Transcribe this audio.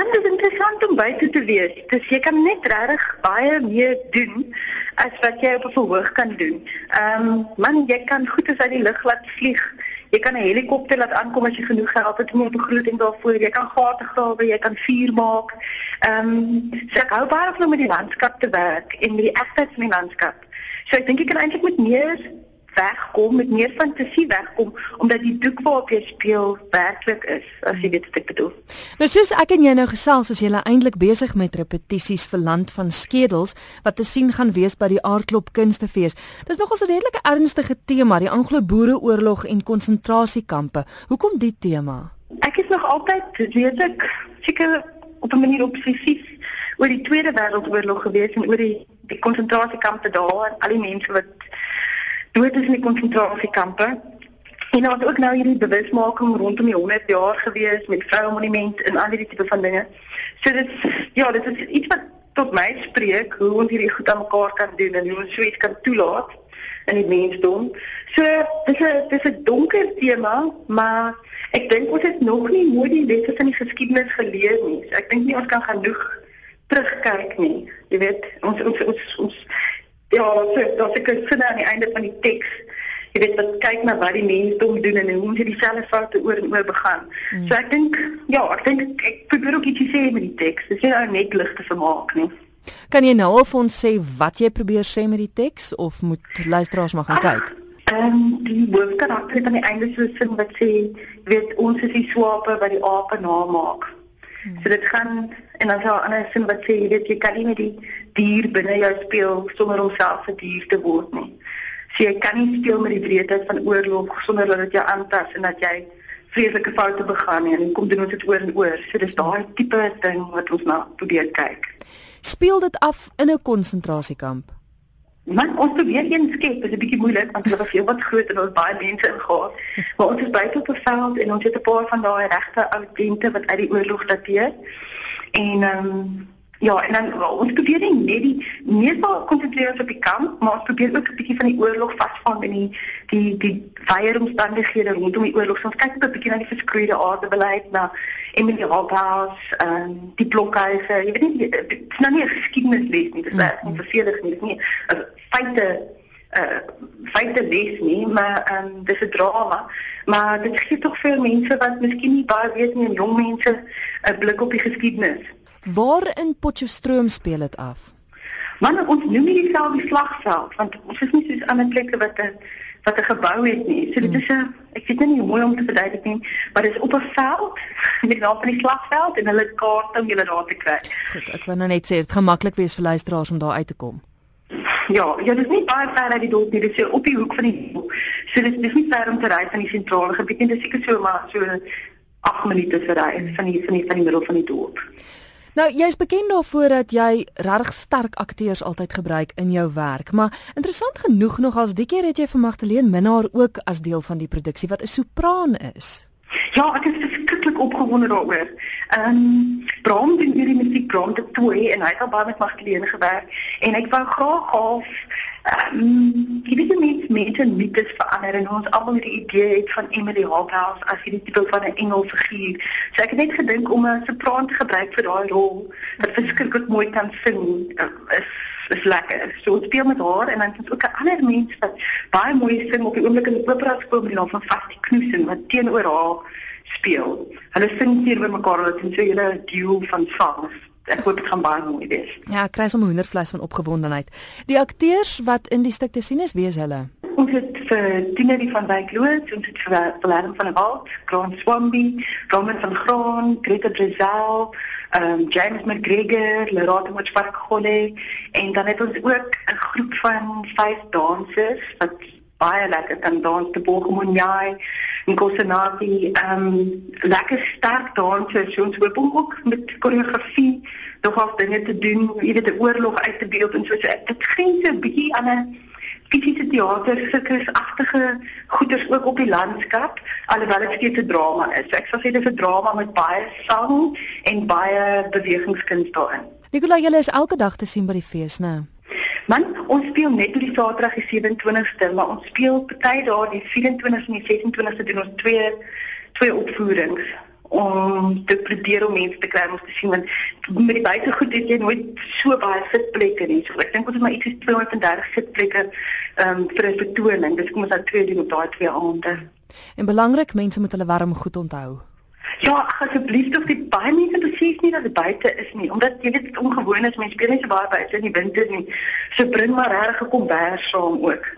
Man, dit is interessant om buite te wees. Dis jy kan net regtig baie meer doen as wat jy op 'n verhoog kan doen. Ehm um, man, jy kan goed as uit die lug laat vlieg. Jy kan 'n helikopter laat aankom as jy genoeg geld het om 'n begroting daarvoor. Jy kan gate grawe, jy kan vuur maak. Ehm um, so ek hou baie van om met die landskap te werk en met die egtheid van die landskap. So ek dink jy kan eintlik met meer wegkom met meer fantasie wegkom omdat die doek waarop jy speel werklik is as jy weet wat ek bedoel. Nou soos ek en jy nou gesels as jy eintlik besig met repetisies vir Land van Skedels wat te sien gaan wees by die Aardklop Kunstefees. Dis nogals 'n redelike ernstige tema, die Anglo-Boereoorlog en konsentrasiekampe. Hoekom die tema? Ek is nog altyd ek seker op 'n manier obsessief oor die Tweede Wêreldoorlog gewees en oor die die konsentrasiekampe daar en al die mense wat dood is in die konsentrasiekampe. En daar was ook nou hierdie bewusmaking rondom die 100 jaar gewees met vroue monument en al die tipe van dinge. So dit ja, dit is iets wat tot my spreek hoe ons hierdie goed aan mekaar kan doen en hoe ons so iets kan toelaat in die mensdom. So dis 'n dis 'n donker tema, maar ek dink ons het nog nie mooi die lesse van die geskiedenis geleer nie. Ek dink nie ons kan genoeg terugkyk nie. Jy weet, ons ons ons, ons Ja, so dat ek sien aan die einde van die teks, jy weet wat kyk na wat die mense doen doen en hoe hulle dieselfde foute oor en oor begaan. Mm. So ek dink ja, ek dink ek, ek probeer ook ietsie sê met die teks. Dit is nie net lig te vermaak nie. Kan jy nou al vir ons sê wat jy probeer sê met die teks of moet luisteraars maar gaan kyk? Ehm um, die hoofkarakter aan die einde so sin wat sê, weet ons is die swape wat die ape namaak. So dit gaan en dan sal ander sin wat sê jy weet jy kan nie met die dier binne jou speel sonder om self 'n dier te word nie. So jy kan nie speel met die wreedheid van oorlog sonder dat dit jou aantas en dat jy vreeslike foute begaan nie en kom doen ons dit oor en oor. So dis daai tipe ding wat ons na probeer kyk. Speel dit af in 'n konsentrasiekamp? Man, ons probeer een skep, is 'n bietjie moeilik want hulle was heel wat groot en ons baie mense ingegaan. Maar ons is buite op 'n veld en ons het 'n paar van daai regte ou tente wat uit die oorlog dateer. En ehm um, Ja, en dan ons probeer nie net die meestal konsentreer ons op die kamp, maar ons probeer ook 'n bietjie van die oorlog vasvang in die die die weier omstandighede rondom die oorlog. Ons kyk ook 'n bietjie na die verskroeide aardebeleid, na Emily Hobhouse, ehm um, die blokhuise. Jy weet nie dit is nou nie 'n geskiedenisles nie, dit is mm. nie vervelig nie, dit is nie 'n feite uh feite les nie, maar ehm um, dis 'n drama. Maar dit gee tog vir mense wat miskien nie baie weet nie, jong mense 'n blik op die geskiedenis. Waar in Potchefstroom speel dit af? Man, ons noem nie dieselfde slagveld want ons is nie soos ander plekke wat 'n wat 'n gebou het nie. So dit is 'n ek weet nie hoe mooi om te verduidelik nie, maar dit is op 'n veld met naam van die slagveld en hulle kaarte om julle daar te kry. Goed, ek wil nou net sê dit gemaklik wees vir luisteraars om daar uit te kom. Ja, ja, dit is nie baie ver uit die dorp nie, dit is op die hoek van die dorp. So dit is nie ver om te ry van die sentrale gebied nie, dit is seker so maar so 8 minute se ry van die van die van die middel van die dorp. Nou, jy's bekend daarvoor dat jy regtig sterk akteurs altyd gebruik in jou werk, maar interessant genoeg nog as die keer het jy vir Magdalene Minnar ook as deel van die produksie wat 'n sopraan is. Ja, ek is verskriklik opgewonde daaroor. Ehm um, Bram doen hierdie musiek Bram te toe en hy het al baie met Magdalene gewerk en ek wou graag half ehm um, jy weet net mense mites verander en ons almal die idee het van Emily Hobhouse as hierdie tipe van 'n engel figuur. So ek het net gedink om 'n sopraan te gebruik vir daai rol wat verskriklik mooi kan sing. Uh, is is lekker. So ons speel met haar en dan is ook 'n ander mens wat baie mooi sing op die oomblik in die opera skool met die naam van Fasti Knoesen wat teenoor haar speel. Hulle sing teenoor mekaar, hulle doen so 'n duo van songs. Ek hoop dit gaan baie mooi wees. Ja, ek kry sommer hoendervleis van opgewondenheid. Die akteurs wat in die stuk te sien is, wie is hulle? Ons het vir Tinerie van Wyk Loods, ons het vir Willem van der Walt, Grant Swamby, Roman van Graan, Greta Brazil, um, James McGregor, Lerato Mochparkole en dan het ons ook 'n groep van vyf dansers wat baie lekker kan dans te Bogomonjai en Kosenati. Ehm um, lekker sterk dansers, ons hoop ook met koreografie nog al dinge te doen, jy weet 'n oorlog uit te beeld en so. Dit gee 'n bietjie aan 'n fisiese teater sirkusagtige goeders ook op die landskap alhoewel dit steeds 'n drama is. Ek sal sê dit is 'n drama met baie sang en baie bewegingskuns daarin. Nicola, julle is elke dag te sien by die fees, né? Man, ons speel net op die Saterdag die 27ste, maar ons speel party daar die 24ste en die 26ste doen ons twee twee opvoerings om te probeer om mense te kry om te sien want met die buitegoed het jy nooit so baie sitplekke nie. So ek dink ons het maar iets soos 230 sitplekke ehm um, vir 'n vertoning. Dis kom ons nou twee doen op daai twee aande. En belangrik, mense moet hulle warm goed onthou. Ja, asseblief tog die baie mense besef nie dat dit buite is nie, omdat jy dit ongewoon is mense speel nie so baie buite in die winter nie. So bring maar regtig 'n kombers saam ook.